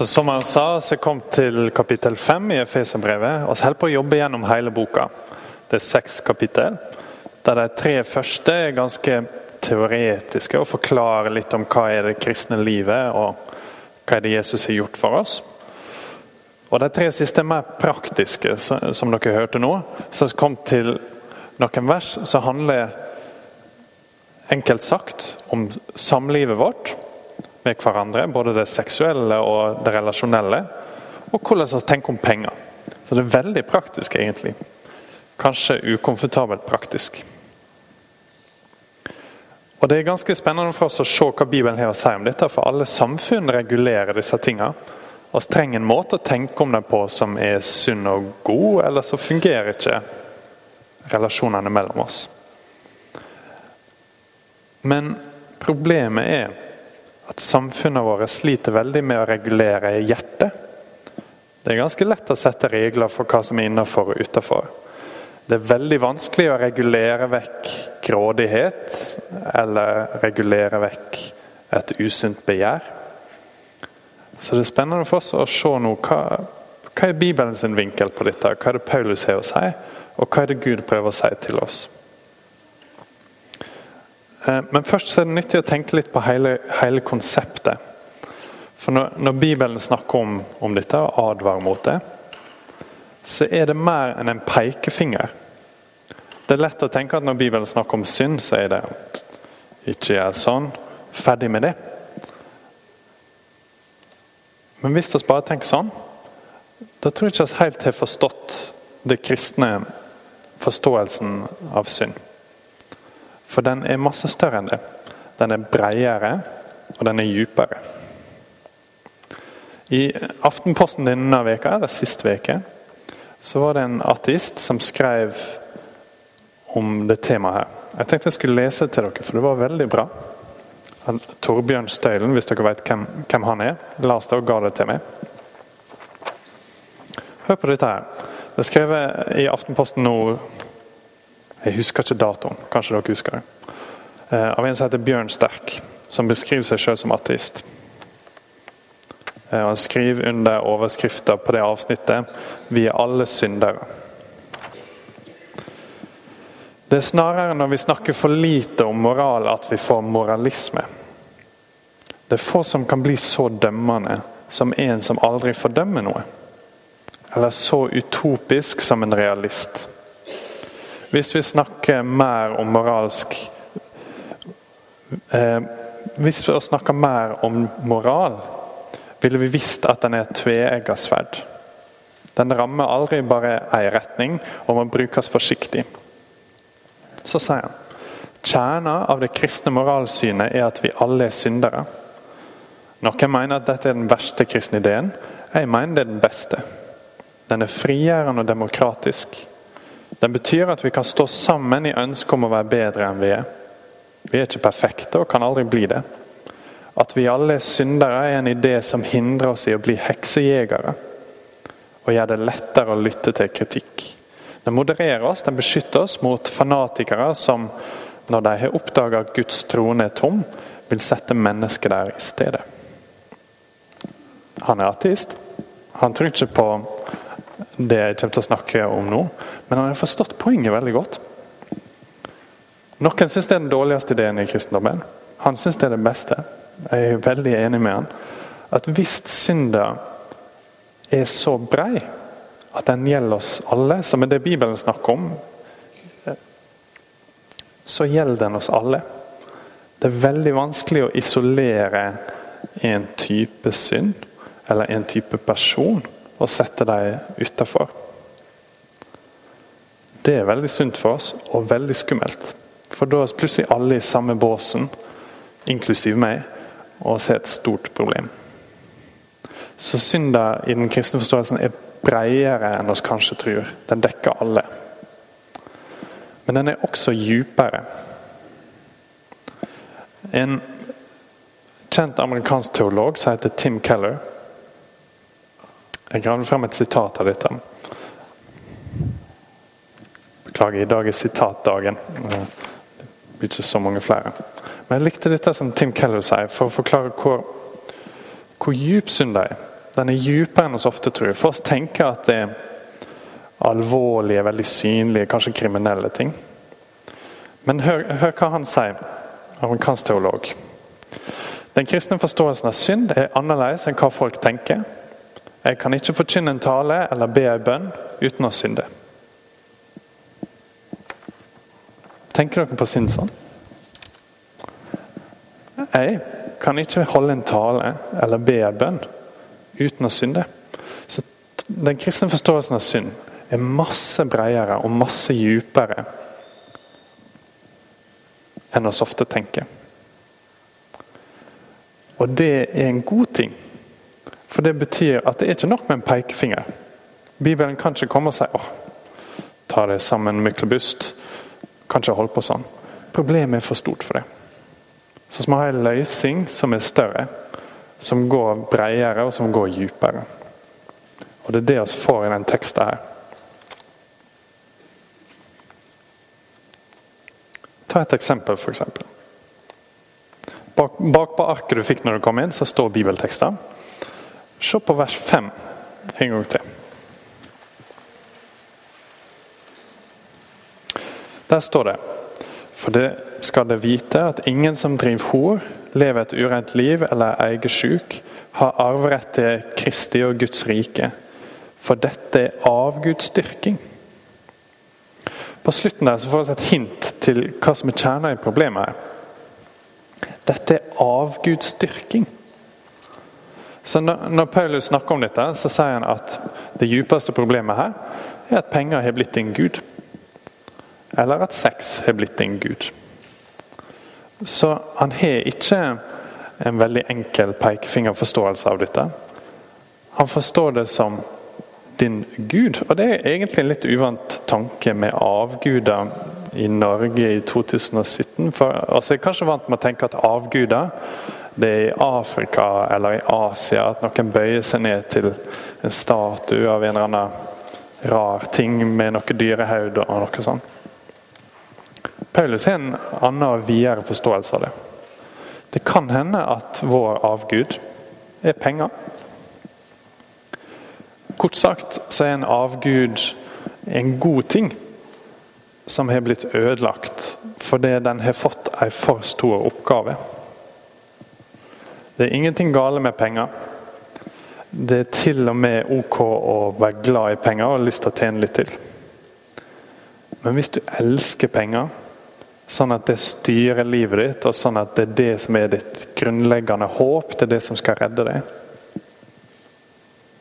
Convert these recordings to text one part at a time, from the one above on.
Så Som han sa, så kom til kapittel fem i Efeserbrevet. så holder på å jobbe gjennom hele boka. Det er seks kapittel. Der de tre første er ganske teoretiske og forklarer litt om hva er det kristne livet og hva er det Jesus har gjort for oss. Og De tre siste er mer praktiske, som dere hørte nå. Så kom til noen vers som handler enkelt sagt om samlivet vårt med hverandre. Både det seksuelle og det relasjonelle. Og hvordan vi tenker om penger. Så det er veldig praktisk, egentlig. Kanskje ukomfortabelt praktisk. Og Det er ganske spennende for oss å se hva Bibelen har å si om dette, for alle samfunn regulerer disse tingene. Vi trenger en måte å tenke om det på som er sunn og god, eller så fungerer ikke relasjonene mellom oss. Men problemet er at samfunnet vårt sliter veldig med å regulere hjertet. Det er ganske lett å sette regler for hva som er innenfor og utenfor. Det er veldig vanskelig å regulere vekk grådighet eller regulere vekk et usunt begjær. Så det er spennende for oss å se nå hva, hva er Bibelens vinkel på dette. Hva er det Paulus har å si, og hva er det Gud prøver å si til oss. Eh, men først er det nyttig å tenke litt på hele, hele konseptet. For når, når, Bibelen snakker om, om dette og advarer mot det, så er det mer enn en pekefinger. Det er lett å tenke at når Bibelen snakker om synd, så er det ikke gjør sånn. Ferdig med det. Men hvis vi bare tenker sånn, da tror jeg ikke vi helt har forstått det kristne forståelsen av synd. For den er masse større enn det. Den er bredere, og den er djupere. I Aftenposten denne veka, eller sist veke, så var det en ateist som skrev om det temaet her. Jeg tenkte jeg skulle lese til dere, for det var veldig bra. Torbjørn Støylen, hvis dere vet hvem, hvem han er, Lars og ga det til meg. Hør på dette her. Det er skrevet i Aftenposten nå Jeg husker ikke datoen, kanskje dere husker det. Eh, av en som heter Bjørn Sterk, som beskriver seg selv som ateist. Eh, han skriver under overskrifta på det avsnittet 'Vi er alle syndere'. Det er snarere når vi snakker for lite om moral at vi får moralisme. Det er få som kan bli så dømmende som en som aldri fordømmer noe. Eller så utopisk som en realist. Hvis vi snakker mer om moralsk eh, Hvis vi snakker mer om moral, ville vi visst at den er et tveegga sverd. Den rammer aldri bare én retning og må brukes forsiktig. Så sier han kjernen av det kristne moralsynet er at vi alle er syndere. Noen mener at dette er den verste kristne ideen. Jeg mener det er den beste. Den er frigjørende og demokratisk. Den betyr at vi kan stå sammen i ønsket om å være bedre enn vi er. Vi er ikke perfekte og kan aldri bli det. At vi alle er syndere, er en idé som hindrer oss i å bli heksejegere. Og gjør det lettere å lytte til kritikk. Den modererer oss, den beskytter oss mot fanatikere som, når de har oppdaga at Guds trone er tom, vil sette mennesket der i stedet. Han er ateist. Han tror ikke på det jeg kommer til å snakke om nå, men han har forstått poenget veldig godt. Noen syns det er den dårligste ideen i kristendommen. Han syns det er det beste. Jeg er veldig enig med han. At hvis synda er så brei at den gjelder oss alle, som er det Bibelen snakker om, så gjelder den oss alle. Det er veldig vanskelig å isolere en type synd eller en type person og setter dem utafor. Det er veldig sunt for oss og veldig skummelt. For da er plutselig alle i samme båsen, inklusiv meg, og ser et stort problem. Så synda i den kristne forståelsen er bredere enn oss kanskje tror. Den dekker alle. Men den er også djupere. En kjent amerikansk teolog som heter Tim Keller Jeg gravde frem et sitat av dette. Beklager, i dag er sitatdagen. Det blir ikke så mange flere. Men jeg likte dette som Tim Keller sier, for å forklare hvor, hvor djup synd er. Den er dypere enn oss ofte tror. For oss tenker at det er alvorlige, veldig synlige, kanskje kriminelle ting. Men hør, hør hva han sier, amerikansk teolog. Den kristne forståelsen av synd er annerledes enn hva folk tenker. Jeg kan ikke forkynne en tale eller be en bønn uten å synde. Tenker dere på synd sånn? Jeg kan ikke holde en tale eller be en bønn uten å synde. Så Den kristne forståelsen av synd er masse bredere og masse dypere enn oss ofte tenker. Og det er en god ting. For det betyr at det er ikke nok med en pekefinger. Bibelen kan ikke komme og si åh, ta det sammen, Myklebust. Kan ikke holde på sånn. Problemet er for stort for det. Så vi har en løsning som er større, som går bredere og som går dypere. Og Det er det vi får i den teksten her. Ta et eksempel, f.eks. Bak, bak på arket du fikk når du kom inn, så står bibeltekster. Se på vers 5 en gang til. Der står det For det skal det vite at ingen som driver hor, lever et urent liv eller er eiersjuk, har arverett til Kristi og Guds rike. For dette er avgudsdyrking. På slutten der så får vi et hint til hva som er kjernen i problemet. her. Dette er avgudsdyrking. Så når, Paulus snakker om dette, så sier han at det djupeste problemet her er at penger har blitt en gud. Eller at sex har blitt en gud. Så han har ikke en veldig enkel pekefingerforståelse av dette. Han forstår det som din gud. Og det er egentlig en litt uvant tanke med avguder i Norge i 2017. For altså, Jeg er kanskje vant med å tenke at avguder det er i Afrika eller i Asia at noen bøyer seg ned til en statue av en eller annen rar ting med noe dyrehode og noe sånt. Paulus har en annen og videre forståelse av det. Det kan hende at vår avgud er penger. Kort sagt så er en avgud en god ting som har blitt ødelagt fordi den har fått en for stor oppgave. Det er ingenting gale med penger. Det er til og med ok å være glad i penger og lyst til å tjene litt til. Men hvis du elsker penger, sånn at det styrer livet ditt, og sånn at det er det som er ditt grunnleggende håp, det er det som skal redde deg,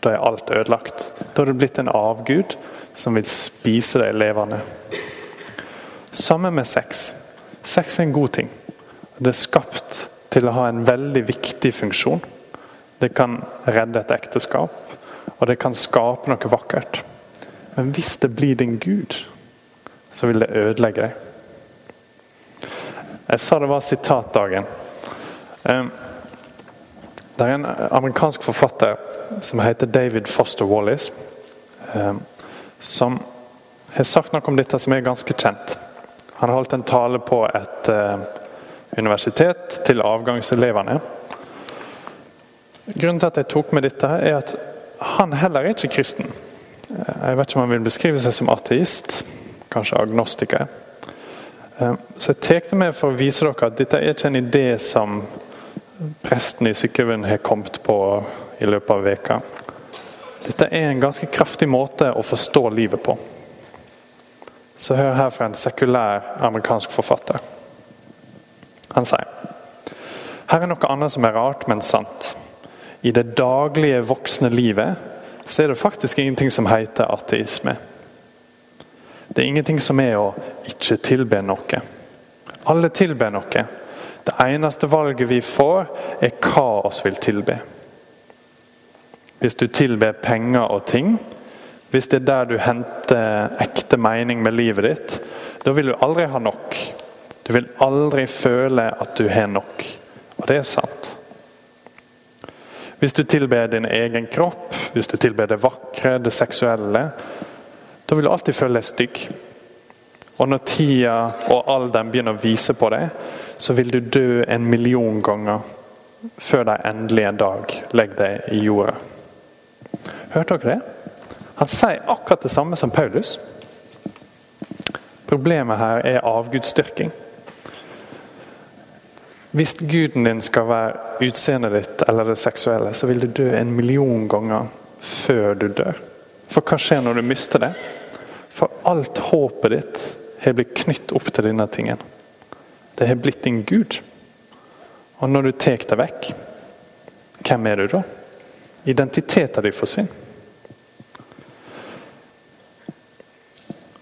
da er alt ødelagt. Da har du blitt en avgud som vil spise deg levende. Sammen med sex. Sex er en god ting. Det er skapt til å ha en veldig viktig funksjon. Det kan redde et ekteskap, og det kan skape noe vakkert. Men hvis det blir din Gud, så vil det ødelegge deg. Jeg sa det var sitatdagen. Ehm, det er en amerikansk forfatter som heter David Foster Wallis, ehm, som har sagt noe om dette som er ganske kjent. Han har holdt en tale på et ehm, universitet til avgangselevene. Grunnen til at jeg tok med dette, er at han heller er ikke kristen. Jeg vet ikke om han vil beskrive seg som ateist, kanskje agnostiker. Eh, så jeg tar det med for å vise dere at dette er ikke en idé som presten i Sykkylven har kommet på i løpet av veka. Dette er en ganske kraftig måte å forstå livet på. Så hør her fra en sekulær amerikansk forfatter. Han sier her er noe annet som er rart, men sant. I det daglige, voksne livet så er det faktisk ingenting som heter ateisme. Det er ingenting som er å ikke tilbe noe. Alle tilber noe. Det eneste valget vi får, er hva oss vil tilbe. Hvis du tilber penger og ting, hvis det er der du henter ekte mening med livet ditt, da vil du aldri ha nok. Du vil aldri føle at du har nok. Og det er sant. Hvis du tilber din egen kropp, hvis du tilber det vakre, det seksuelle, da vil du alltid føle deg stygg. Og når tida og alderen begynner å vise på deg, så vil du dø en million ganger før de endelig en dag legger deg i jorda. Hørte dere det? Han sier akkurat det samme som Paulus. Problemet her er avgudsdyrking. Hvis guden din skal være utseendet ditt eller det seksuelle, så vil du dø en million ganger før du dør. For hva skjer når du mister det? For alt håpet ditt har blitt knytt opp til denne tingen. Det har blitt din gud. Og når du tar det vekk, hvem er du da? Identiteten din forsvinner.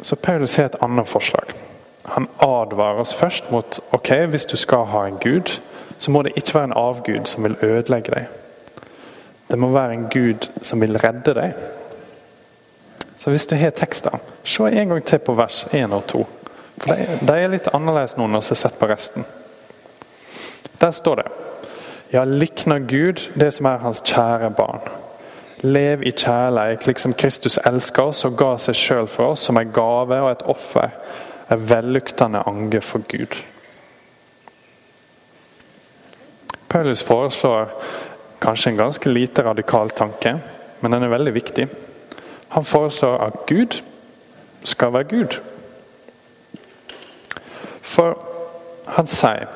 Så Paulus har et annet forslag. Han advarer oss først mot ok, hvis du skal ha en gud, så må det ikke være en avgud som vil ødelegge deg. Det må være en gud som vil redde deg. Så hvis du har tekster, se en gang til på vers 1 og 2. For De er litt annerledes nå når vi har sett på resten. Der står det Ja, likner Gud det som er hans kjære barn. Lev i kjærleik, liksom Kristus elsker oss og ga seg sjøl for oss som en gave og et offer. En velluktende ange for Gud. Paulus foreslår kanskje en ganske lite radikal tanke, men den er veldig viktig. Han foreslår at Gud skal være Gud. For han sier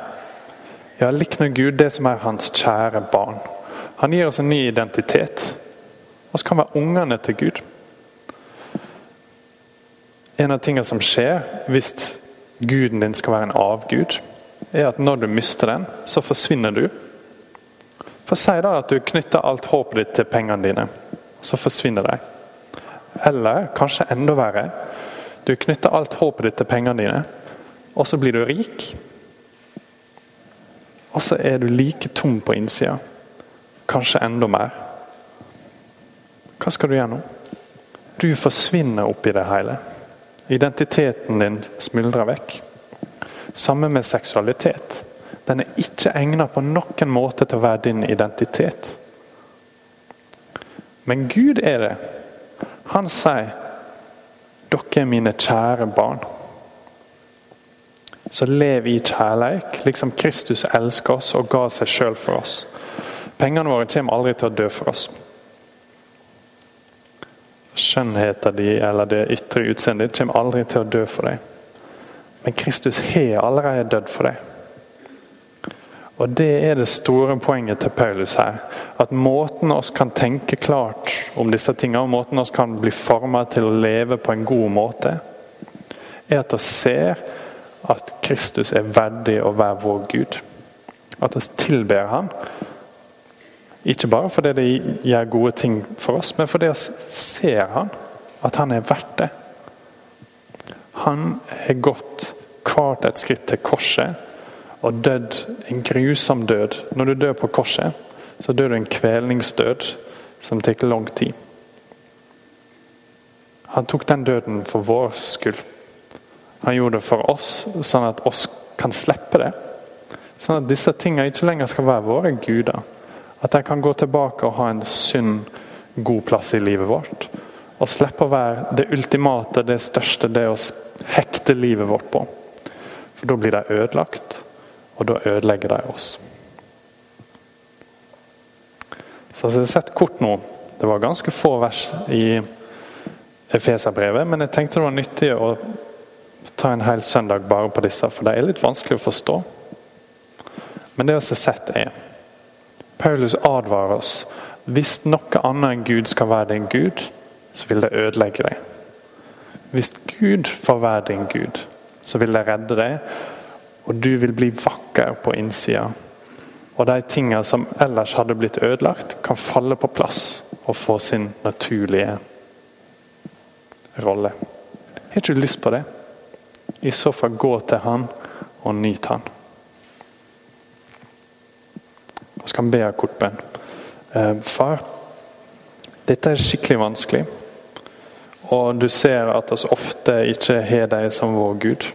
ja, likner Gud det som er hans kjære barn. Han gir oss en ny identitet. Vi kan være ungene til Gud. En av tingene som skjer hvis guden din skal være en avgud, er at når du mister den, så forsvinner du. For Si da at du knytter alt håpet ditt til pengene dine, så forsvinner de. Eller kanskje enda verre, du knytter alt håpet ditt til pengene dine, og så blir du rik. Og så er du like tom på innsida. Kanskje enda mer. Hva skal du gjøre nå? Du forsvinner oppi det hele. Identiteten din smuldrer vekk. Samme med seksualitet. Den er ikke egnet på noen måte til å være din identitet. Men Gud er det. Han sier 'Dere er mine kjære barn'. Så lev i kjærleik, liksom Kristus elsker oss og ga seg sjøl for oss. Pengene våre kommer aldri til å dø for oss skjønnheten din eller det ytre utseendet ditt kommer aldri til å dø for deg. Men Kristus har allerede dødd for deg. Og Det er det store poenget til Paulus her. At måten oss kan tenke klart om disse tingene, og måten oss kan bli formet til å leve på en god måte, er at vi ser at Kristus er verdig å være vår Gud. At vi tilber Han ikke bare fordi det gjør gode ting for oss, men fordi vi ser han, at han er verdt det. Han har gått hvert et skritt til korset og dødd en grusom død. Når du dør på korset, så dør du en kvelningsdød som tar lang tid. Han tok den døden for vår skyld. Han gjorde det for oss, sånn at oss kan slippe det. Sånn at disse tingene ikke lenger skal være våre guder. At jeg kan gå tilbake og ha en sunn, god plass i livet vårt. Og slippe å være det ultimate, det største, det å hekte livet vårt på. For da blir de ødelagt, og da ødelegger de oss. Så jeg har sett kort nå. Det var ganske få vers i Efeserbrevet, men jeg tenkte det var nyttig å ta en hel søndag bare på disse, for de er litt vanskelig å forstå. Men det vi har sett, er Paulus advarer oss. Hvis noe annet enn Gud skal være din Gud, så vil det ødelegge deg. Hvis Gud får være din Gud, så vil det redde deg, og du vil bli vakker på innsida. Og de tingene som ellers hadde blitt ødelagt, kan falle på plass og få sin naturlige rolle. Har ikke du lyst på det? I så fall gå til Han og nyt Han. Vi skal be en kort bønn. Eh, far, dette er skikkelig vanskelig. Og du ser at vi ofte ikke har deg som vår Gud.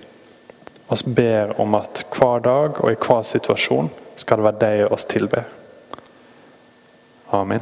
Vi ber om at hver dag og i hver situasjon skal det være deg oss tilber. Amen.